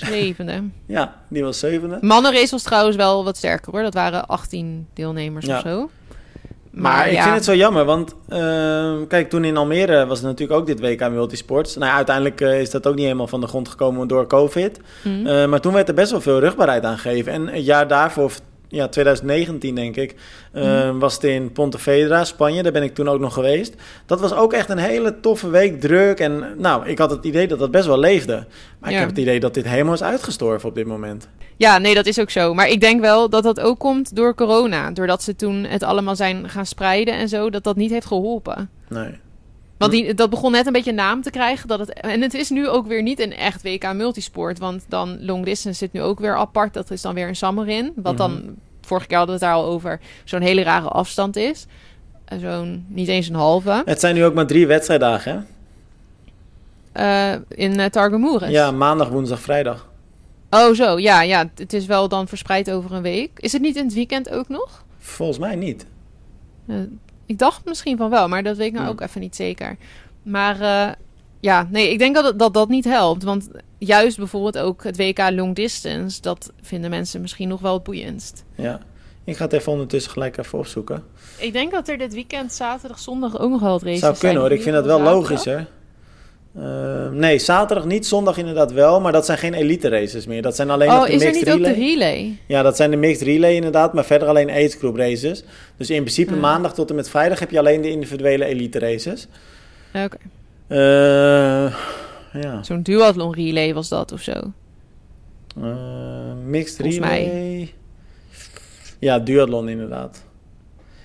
zevende. Ja, die was zevende. Mannenrace was trouwens wel wat sterker hoor. Dat waren 18 deelnemers of zo. Maar, ik vind het zo jammer, want uh, kijk, toen in Almere was het natuurlijk ook dit WK Multisports. Nou, uiteindelijk uh, is dat ook niet helemaal van de grond gekomen door COVID. Mm. Uh, maar toen werd er best wel veel rugbaarheid aan gegeven. En het jaar daarvoor, ja, 2019 denk ik, uh, was het in Pontevedra, Spanje. Daar ben ik toen ook nog geweest. Dat was ook echt een hele toffe week, druk. En nou, ik had het idee dat dat best wel leefde. Maar ik heb het idee dat dit helemaal is uitgestorven op dit moment. Ja, nee, dat is ook zo. Maar ik denk wel dat dat ook komt door corona. Doordat ze toen het allemaal zijn gaan spreiden en zo, dat dat niet heeft geholpen. Nee. Want die, dat begon net een beetje naam te krijgen. Dat het, en het is nu ook weer niet een echt WK multisport. Want dan long distance zit nu ook weer apart. Dat is dan weer een Summerin. Wat dan, mhm. vorige keer hadden we het daar al over, zo'n hele rare afstand is. Zo'n, niet eens een halve. Het zijn nu ook maar drie wedstrijddagen, hè? Uh, in uh. Ja, maandag, woensdag, vrijdag. Oh, zo. Ja, ja, het is wel dan verspreid over een week. Is het niet in het weekend ook nog? Volgens mij niet. Uh, ik dacht misschien van wel, maar dat weet ik nou ook even niet zeker. Maar uh, ja, nee, ik denk dat, dat dat niet helpt. Want juist bijvoorbeeld ook het WK Long Distance, dat vinden mensen misschien nog wel het boeiendst. Ja, ik ga het even ondertussen gelijk even opzoeken. Ik denk dat er dit weekend, zaterdag, zondag ook nog wel het races Zou kunnen hoor, ik vind dat wel logisch hè. Uh, nee, zaterdag niet, zondag inderdaad wel, maar dat zijn geen elite races meer. Dat zijn alleen oh, nog de is mixed er niet relay. ook de relay? Ja, dat zijn de mixed relay inderdaad, maar verder alleen age group races. Dus in principe hmm. maandag tot en met vrijdag heb je alleen de individuele elite races. Oké. Okay. Uh, ja. Zo'n duathlon relay was dat of zo? Uh, mixed Volgens relay. Mij. Ja, duathlon inderdaad.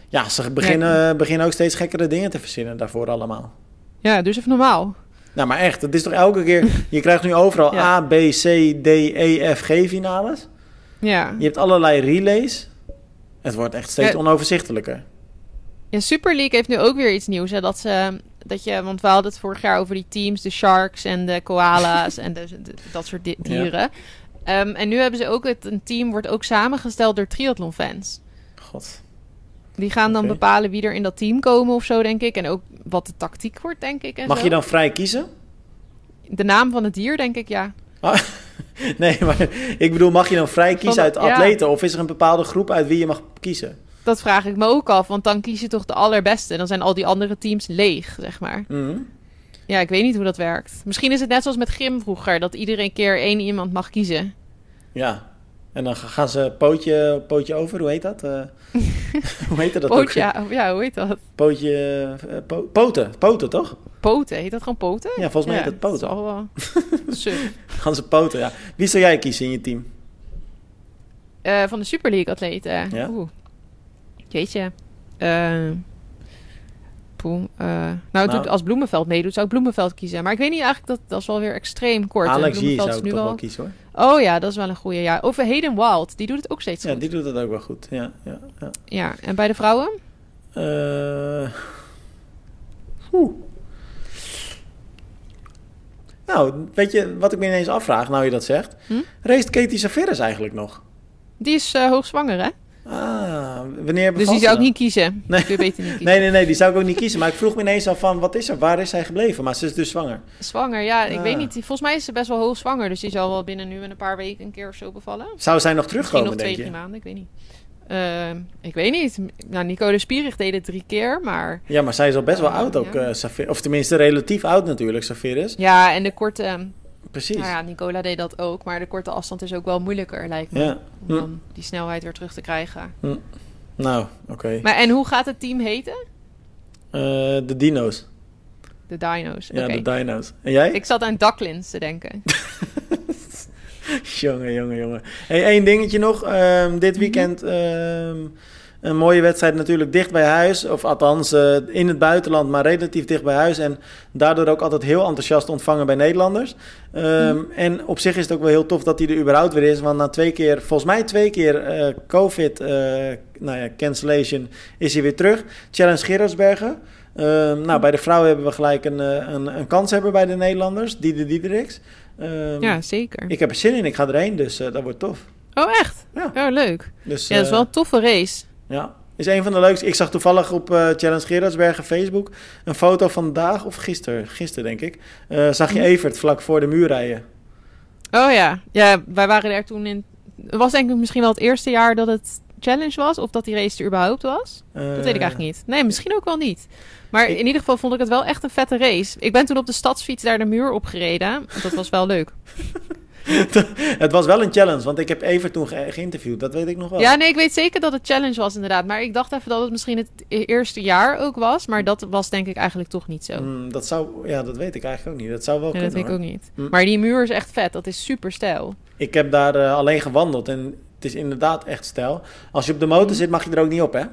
Ja, ze beginnen, beginnen ook steeds gekkere dingen te verzinnen daarvoor allemaal. Ja, dus even normaal. Nou, maar echt, het is toch elke keer... Je krijgt nu overal A, B, C, D, E, F, G finales. Ja. Je hebt allerlei relays. Het wordt echt steeds onoverzichtelijker. Ja, Super League heeft nu ook weer iets nieuws. Hè, dat ze, dat je, want we hadden het vorig jaar over die teams, de sharks en de koala's en de, de- dat soort di- dieren. Ehm, en nu hebben ze ook het, een team wordt ook samengesteld door triathlon-fans. God. Die gaan dan bepalen wie er in dat team komen of zo, denk ik. En ook wat de tactiek wordt, denk ik. En Mag zo. je dan vrij kiezen? De naam van het dier, denk ik, ja. Ah, nee, maar ik bedoel, mag je dan vrij kiezen uit ja. atleten? Of is er een bepaalde groep uit wie je mag kiezen? Dat vraag ik me ook af, want dan kies je toch de allerbeste. Dan zijn al die andere teams leeg, zeg maar. Mhm. Ja, ik weet niet hoe dat werkt. Misschien is het net zoals met gym vroeger, dat iedereen keer één iemand mag kiezen. Ja. En dan gaan ze pootje, pootje over, hoe heet dat? Eh, hoe heet dat ook? Pootje, ja, of ja, hoe heet dat? Pootje, eh, po- poten, poten toch? Poten, heet dat gewoon poten? Ja, volgens mij heet het poten. Dat is al suf. Gaan ze poten, ja. Wie zou jij kiezen in je team? Van de Super League atleten. Ja? Oeh. Jeetje. Eh nou, Nou. doet- als Bloemenveld meedoet, zou ik Bloemenveld kiezen. Maar ik weet niet eigenlijk, dat, dat is wel weer extreem kort. Alex G zou ik nu toch wel... wel kiezen hoor. Oh ja, dat is wel een goede. Ja. Of Hayden Wild, die doet het ook steeds Ja, goed. die doet het ook wel goed. Ja, ja, ja. Ja, en bij de vrouwen? Eh. Nou, weet je wat ik me ineens afvraag, nou je dat zegt? Hm? Race Katie Safiris eigenlijk nog? Die is eh, hoogzwanger, hè? Ah, wanneer Dus die zou ik niet kiezen. Nee. Beter niet kiezen. Nee, nee, nee, die zou ik ook niet kiezen. Maar ik vroeg me ineens af van, wat is er? Waar is zij gebleven? Maar ze is dus zwanger. Zwanger, ja, ik Ah. weet niet. Volgens mij is ze best wel hoog zwanger. Dus die zal wel binnen nu en een paar weken een keer of zo bevallen. Zou zij nog Misschien terugkomen, nog twee, drie maanden, ik weet niet. Ehm, ik weet niet. Nou, Nico de Spierig deed het drie keer, maar... Ja, maar zij is al best wel Ah, oud ook, ja. eh, Of tenminste, relatief oud natuurlijk, Safiris. Ja, en de korte... Precies. Nou ja, Nicola deed dat ook. Maar de korte afstand is ook wel moeilijker, lijkt me. Ja. Om Hm. dan die snelheid weer terug te krijgen. Nou, oké. Maar en hoe gaat het team heten? Eh, de dino's. De Dino's. Ja, de dino's. En jij? Ik zat aan Ducklins te denken. jongen, jongen, jongen. Hey, één dingetje nog. Ehm, Mhm. dit weekend ehm, een mooie wedstrijd natuurlijk dicht bij huis. Of althans eh, in het buitenland, maar relatief dicht bij huis. En daardoor ook altijd heel enthousiast ontvangen bij Nederlanders. Ehm, Mhm. En op zich is het ook wel heel tof dat hij er überhaupt weer is. Want na twee keer, volgens mij twee keer eh, COVID, eh, nou ja, cancellation, is hij weer terug. Challenge Gerardsbergen. Ehm, nou, bij de vrouwen hebben we gelijk een, een, een kanshebber bij de Nederlanders, Diede Diederiks. Ehm, Ja, zeker. ik heb er zin in, ik ga erheen, dus dat wordt tof. Oh, echt? Ja. Oh, leuk. Dus, Ja, dat is wel een toffe race. Ja, is een van de leukste. Ik zag toevallig op eh, Challenge Gerardsbergen Facebook een foto vandaag, of gisteren, gisteren denk ik. eh, zag je Hm. Evert vlak voor de muur rijden. Oh ja. Ja, wij waren er toen in... Het was denk ik misschien wel het eerste jaar dat het challenge was. Of dat die race er überhaupt was. Eh, Dat weet ik eigenlijk niet. Nee, misschien ook wel niet. Maar Ik- in ieder geval vond ik het wel echt een vette race. Ik ben toen op de stadsfiets daar de muur opgereden. Dat was wel leuk. het was wel een challenge, want ik heb Evert toen ge- geïnterviewd, dat weet ik nog wel. Ja, nee, ik weet zeker dat het challenge was inderdaad. Maar ik dacht even dat het misschien het e- eerste jaar ook was. Maar dat was denk ik eigenlijk toch niet zo. Hmm, dat zou, ja, dat weet ik eigenlijk ook niet. Dat zou wel Nee, dat kunnen. weet ik ook niet. Hm. Maar die muur is echt vet. Dat is super stijl. Ik heb daar eh, alleen gewandeld en het is inderdaad echt stijl. Als je op de motor Hm. zit, mag je er ook niet op, hè?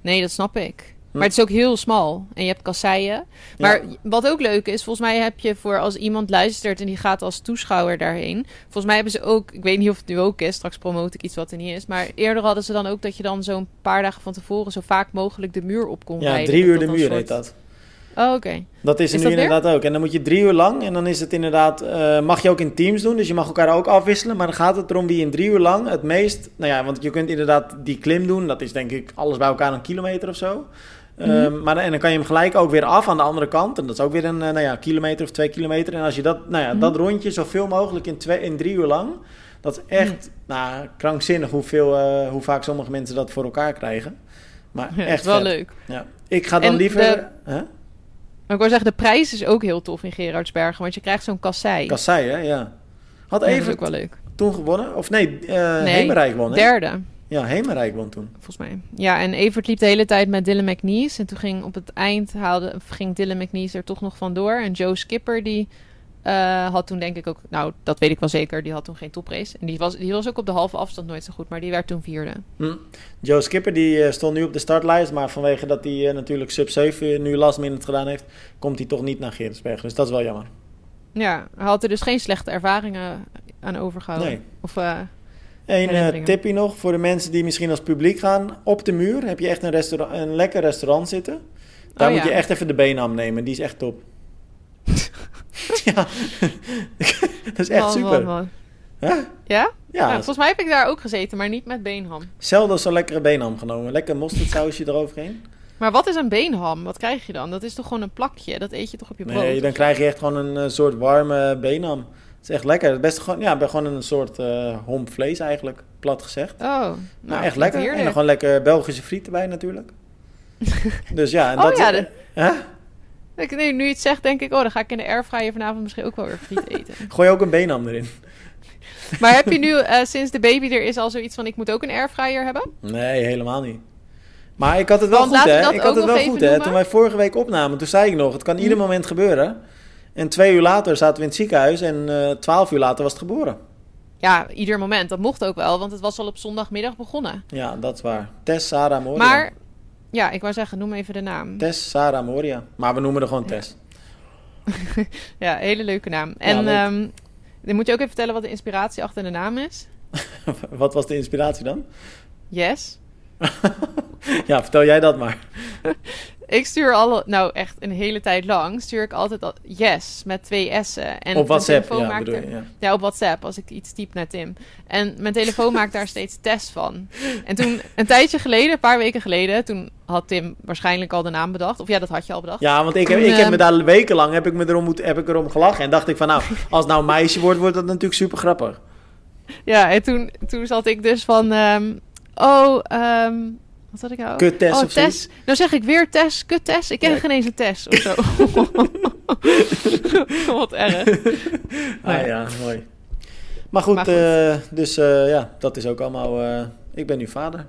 Nee, dat snap ik. Hm. Maar het is ook heel smal. En je hebt kasseien. Maar wat ook leuk is, volgens mij heb je voor als iemand luistert en die gaat als toeschouwer daarheen. Volgens mij hebben ze ook, ik weet niet of het nu ook is, straks promote ik iets wat er niet is. Maar eerder hadden ze dan ook dat je dan zo'n paar dagen van tevoren zo vaak mogelijk de muur op kon Ja, rijden. drie Dat uur de muur een heet soort- dat. Oh, oké. Dat is er Is nu weer? inderdaad ook. En dan moet je drie uur lang. En dan is het inderdaad. eh, mag je ook in teams doen. Dus je mag elkaar ook afwisselen. Maar dan gaat het erom wie in drie uur lang het meest. Nou ja, want je kunt inderdaad die klim doen. Dat is denk ik alles bij elkaar een kilometer of zo. Mhm. Ehm, maar dan, en dan kan je hem gelijk ook weer af aan de andere kant. En dat is ook weer een eh, nou ja, kilometer of twee kilometer. En als je dat, nou ja, Mhm. dat rondje zoveel mogelijk in, twee, in drie uur lang. Dat is echt nou, krankzinnig hoeveel, eh, hoe vaak sommige mensen dat voor elkaar krijgen. Maar Ja, echt wel vet. leuk. Ja. Ik ga dan En liever. de-? Maar ik wil zeggen, de prijs is ook heel tof in Gerardsbergen. Want je krijgt zo'n kassei. Kassei, hè? Ja. Had Ja, dat is even ook wel leuk. toen gewonnen? Of nee, eh Nee, Hemerijk won, hè? Derde. Ja, Hemerijk won toen. volgens mij. Ja, en Evert liep de hele tijd met Dylan McNeese. En toen ging op het eind haalde, ging Dylan McNeese er toch nog vandoor. En Joe Skipper, die eh, had toen denk ik ook... Nou, dat weet ik wel zeker. Die had toen geen toprace. En die was, die was ook op de halve afstand nooit zo goed. Maar die werd toen vierde. Hm. Joe Skipper die eh, stond nu op de startlijst, maar vanwege dat hij eh, natuurlijk sub 7 nu last minute gedaan heeft, komt hij toch niet naar Gerritsberg. Dus dat is wel jammer. Ja, hij had er dus geen slechte ervaringen aan overgehouden. Nee. Of, Eén eh, tipje nog voor de mensen die misschien als publiek gaan. Op de muur heb je echt een, restaurant, een lekker restaurant zitten. Daar Oh, moet ja. je echt even de beenham nemen. Die is echt top. ja, dat is echt Man, super. man, man. Hè? Ja? Ja, Nou, volgens mij heb ik daar ook gezeten, maar niet met beenham. zelden zo'n lekkere beenham genomen. Lekker mosterdsausje eroverheen. Maar wat is een beenham? Wat krijg je dan? Dat is toch gewoon een plakje? Dat eet je toch op je brood? Nee, dan krijg je echt gewoon een eh, soort warme beenham. Het is echt lekker. Best gewoon, ja, gewoon een soort eh homp vlees eigenlijk, plat gezegd. Oh, nou, Nou, echt lekker. En dan gewoon lekker Belgische friet erbij natuurlijk. dus ja, en Oh dat ja, de- Hè? Ik, nu, nu het zegt, denk ik, oh, dan ga ik in de airfryer vanavond misschien ook wel weer friet eten. Gooi ook een beenham erin. maar heb je nu, eh, sinds de baby er is, al zoiets van, ik moet ook een airfryer hebben? Nee, helemaal niet. Maar ik had het wel Want goed, hè? Ik had het wel goed, hè? Toen wij vorige week opnamen, toen zei ik nog, het kan ieder Hm. moment gebeuren. En twee uur later zaten we in het ziekenhuis en eh, twaalf uur later was het geboren. Ja, ieder moment. Dat mocht ook wel, want het was al op zondagmiddag begonnen. Ja, dat is waar. Tess Sarah Moria. Maar, ja, ik wou zeggen, noem even de naam. Tess Sarah Moria. Maar we noemen er gewoon Tess. Ja, hele leuke naam. En ehm, dan moet je ook even vertellen wat de inspiratie achter de naam is. Wat was de inspiratie dan? Yes. ja, vertel jij dat maar. Ik stuur alle, nou echt een hele tijd lang, stuur ik altijd al yes met twee S'en. En Op WhatsApp, ja, maakt bedoel er- je. Ja. Ja, op WhatsApp, als ik iets typ naar Tim. En mijn telefoon maakt daar steeds test van. En toen, een tijdje geleden, een paar weken geleden, toen had Tim waarschijnlijk al de naam bedacht. Of ja, dat had je al bedacht. Ja, want ik heb, Toen, ik heb me ehm, daar wekenlang heb ik me erom, moet, heb ik erom gelachen. En dacht ik van, nou, als nou meisje wordt, wordt dat natuurlijk super grappig. Ja, en toen, toen zat ik dus van, ehm, oh, ehm, wat had ik nou? Kut Tess oh, of. Tess. Nou zeg ik weer Tess, kut Tess. Ik ken Ja. geen eens een Tess of zo. wat erg. Ah ja, mooi. Maar goed, Maar goed. eh, dus eh, ja, dat is ook allemaal... eh, ik ben nu vader.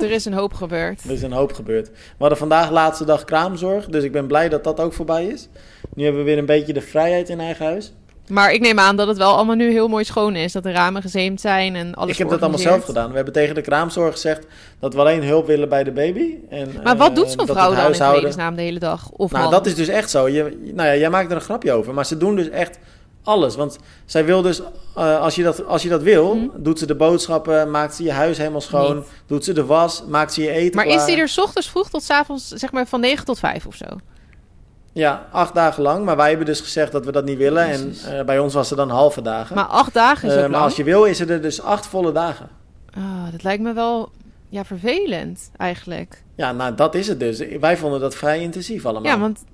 Er is een hoop gebeurd. Er is een hoop gebeurd. We hadden vandaag laatste dag kraamzorg, dus ik ben blij dat dat ook voorbij is. Nu hebben we weer een beetje de vrijheid in eigen huis. Maar ik neem aan dat het wel allemaal nu heel mooi schoon is. Dat de ramen gezeemd zijn en alles ik heb dat allemaal zelf gedaan. We hebben tegen de kraamzorg gezegd dat we alleen hulp willen bij de baby. En, Maar wat eh, doet zo'n vrouw dan in huishouden- vredesnaam de hele dag? Of Nou, man? dat is dus echt zo. Je, nou ja, jij maakt er een grapje over, maar ze doen dus echt alles. Want zij wil dus, eh, als, je dat, als je dat wil, Mhm. doet ze de boodschappen, maakt ze je huis helemaal schoon, Niet. doet ze de was, maakt ze je eten maar is die er 's ochtends vroeg tot 's avonds, zeg maar van 9 tot 5 of zo? Ja, acht dagen lang. Maar wij hebben dus gezegd dat we dat niet willen. En eh, bij ons was het dan halve dagen. Maar acht dagen is ook maar lang. als je wil, is het er dus acht volle dagen. Ah, dat lijkt me wel ja, vervelend eigenlijk. Ja, nou dat is het dus. Wij vonden dat vrij intensief allemaal. Ja, want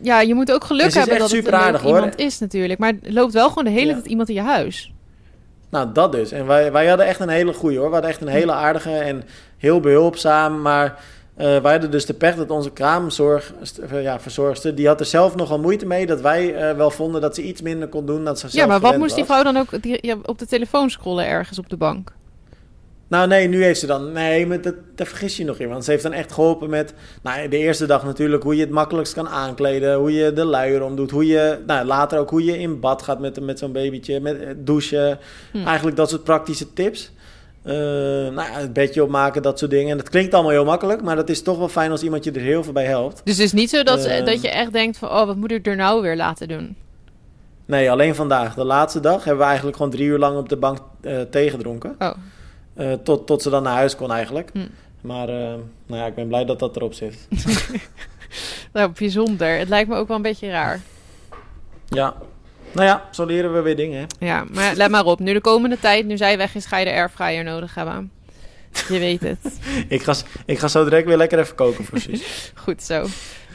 ja, je moet ook geluk hebben dat het een superaardig, leuk hoor. iemand is natuurlijk. Maar er loopt wel gewoon de hele Ja. tijd iemand in je huis. Nou, dat dus. En wij, wij hadden echt een hele goeie hoor. We hadden echt een hele aardige en heel behulpzaam. Maar wij hadden dus de pech dat onze kraamzorg, eh, ja, verzorgster, die had er zelf nogal moeite mee dat wij eh, wel vonden dat ze iets minder kon doen dan ze zelf ja, maar wat moest die vrouw dan ook die, ja, op de telefoon scrollen ergens op de bank? Nou nee, nu heeft ze dan... Nee, maar dat, daar vergis je nog in. Want ze heeft dan echt geholpen met... Nou, de eerste dag natuurlijk hoe je het makkelijkst kan aankleden. Hoe je de luier omdoet. Hoe je... Nou, later ook hoe je in bad gaat met, met zo'n babytje. Met eh, douchen. Hm. Eigenlijk dat soort praktische tips. Eh, nou het bedje opmaken, dat soort dingen. En dat klinkt allemaal heel makkelijk. Maar dat is toch wel fijn als iemand je er heel veel bij helpt. Dus het is niet zo dat, Ehm. dat je echt denkt van... oh, wat moet ik er nou weer laten doen? Nee, alleen vandaag. De laatste dag hebben we eigenlijk gewoon drie uur lang op de bank eh thee gedronken. Oh, Eh, tot, tot ze dan naar huis kon eigenlijk. Hm. Maar eh, nou ja, ik ben blij dat dat erop zit. nou, bijzonder. Het lijkt me ook wel een beetje raar. Ja. Nou ja, zo leren we weer dingen, hè. Ja, maar let maar op. Nu de komende tijd, nu zij weg is, ga je de airfryer nodig hebben. Je weet het. Ik ga, ik ga zo direct weer lekker even koken Suus. Goed zo.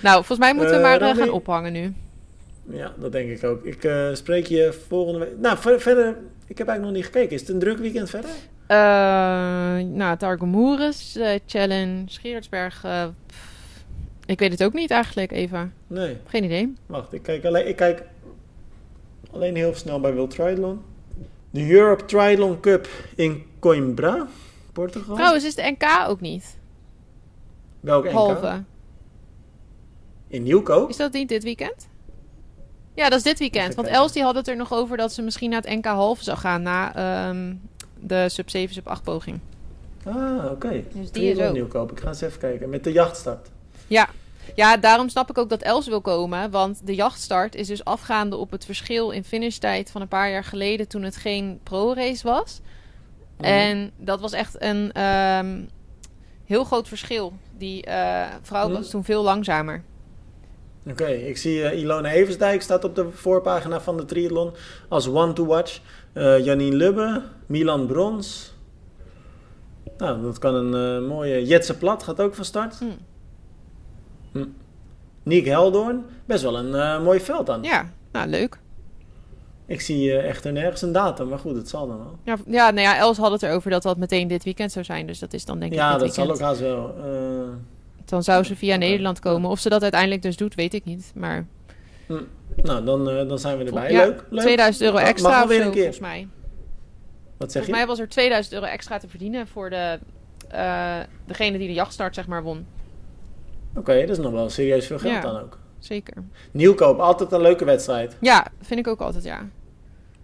Nou, volgens mij moeten we Eh, maar eh, gaan ophangen nu. Ja, dat denk ik ook. Ik eh, spreek je volgende week. Nou, ver- verder, ik heb eigenlijk nog niet gekeken. Is het een druk weekend verder? Eh nou, Targomoeres, eh Challenge, pff, ik weet het ook niet eigenlijk, Eva. Nee, Geen idee. wacht. Ik kijk alleen, ik kijk alleen heel snel bij World Triathlon. De Europe Triathlon Cup in Coimbra, Portugal. Trouwens, is de NK ook niet? Welke NK? Halve. In Nieuwkoop? Is dat niet dit weekend? Ja, dat is dit weekend. Want. Els die had het er nog over dat ze misschien naar het NK halve zou gaan na ehm, de sub 7, sub 8 poging. Ah, oké. Dus die is ook. Nieuwkoop. Ik ga eens even kijken. Met de jachtstart. Ja. Ja, daarom snap ik ook dat Els wil komen. Want de jachtstart is dus afgaande op het verschil in finishtijd van een paar jaar geleden toen het geen pro-race was. En dat was echt een ehm, heel groot verschil. Die eh, vrouw Mhm. was toen veel langzamer. Oké, ik zie eh, Ilona Eversdijk staat op de voorpagina van de triathlon als one to watch. Eh Janine Lubbe, Milan Brons. Nou, dat kan een mooie... Jetse Plat gaat ook van start. Hm. Hm. Niek Heldoorn. Best wel een eh, mooi veld dan. Ja, nou leuk. Ik zie eh, echter nergens een datum, maar goed, het zal dan wel. Ja, ja, nou ja, Els had het erover dat dat meteen dit weekend zou zijn. Dus dat is dan denk ik Ja, dat zal ook haast wel. Eh, Dan zou ze via. Nederland komen. Of ze dat uiteindelijk dus doet, weet ik niet. Maar nou, dan, dan zijn we erbij. Ja, leuk, leuk. 2000 euro Mag extra of zo, keer. volgens mij. Wat zeg Volgens je? mij was er 2000 euro extra te verdienen voor de, degene die de jachtstart zeg maar won. Oké, dat is nog wel serieus veel geld Ja. dan ook. Zeker. Nieuwkoop, altijd een leuke wedstrijd. Ja, vind ik ook altijd, ja.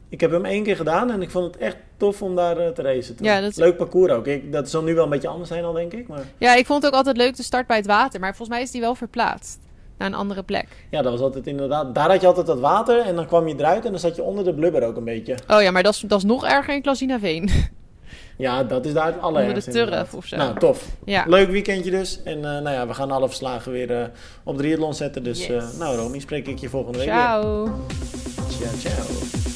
Ik heb hem één keer gedaan en ik vond het echt tof om daar eh, te racen. toen. Ja, dat- Leuk parcours ook. Ik, dat zal nu wel een beetje anders zijn al, denk ik. Maar Ja, ik vond het ook altijd leuk de start bij het water. Maar volgens mij is die wel verplaatst naar een andere plek. ja, dat was altijd inderdaad... Daar had je altijd dat water en dan kwam je eruit en dan zat je onder de blubber ook een beetje. Oh ja, maar dat is, dat is nog erger in Klazinaveen. Ja, dat is daar het allerergste de turf of zo. Nou, tof. ja. Leuk weekendje dus. En eh, nou ja, we gaan alle verslagen weer eh, op triathlon zetten. Dus Yes. eh, nou Romy, spreek ik je volgende week weer. Ciao. Ciao, ciao.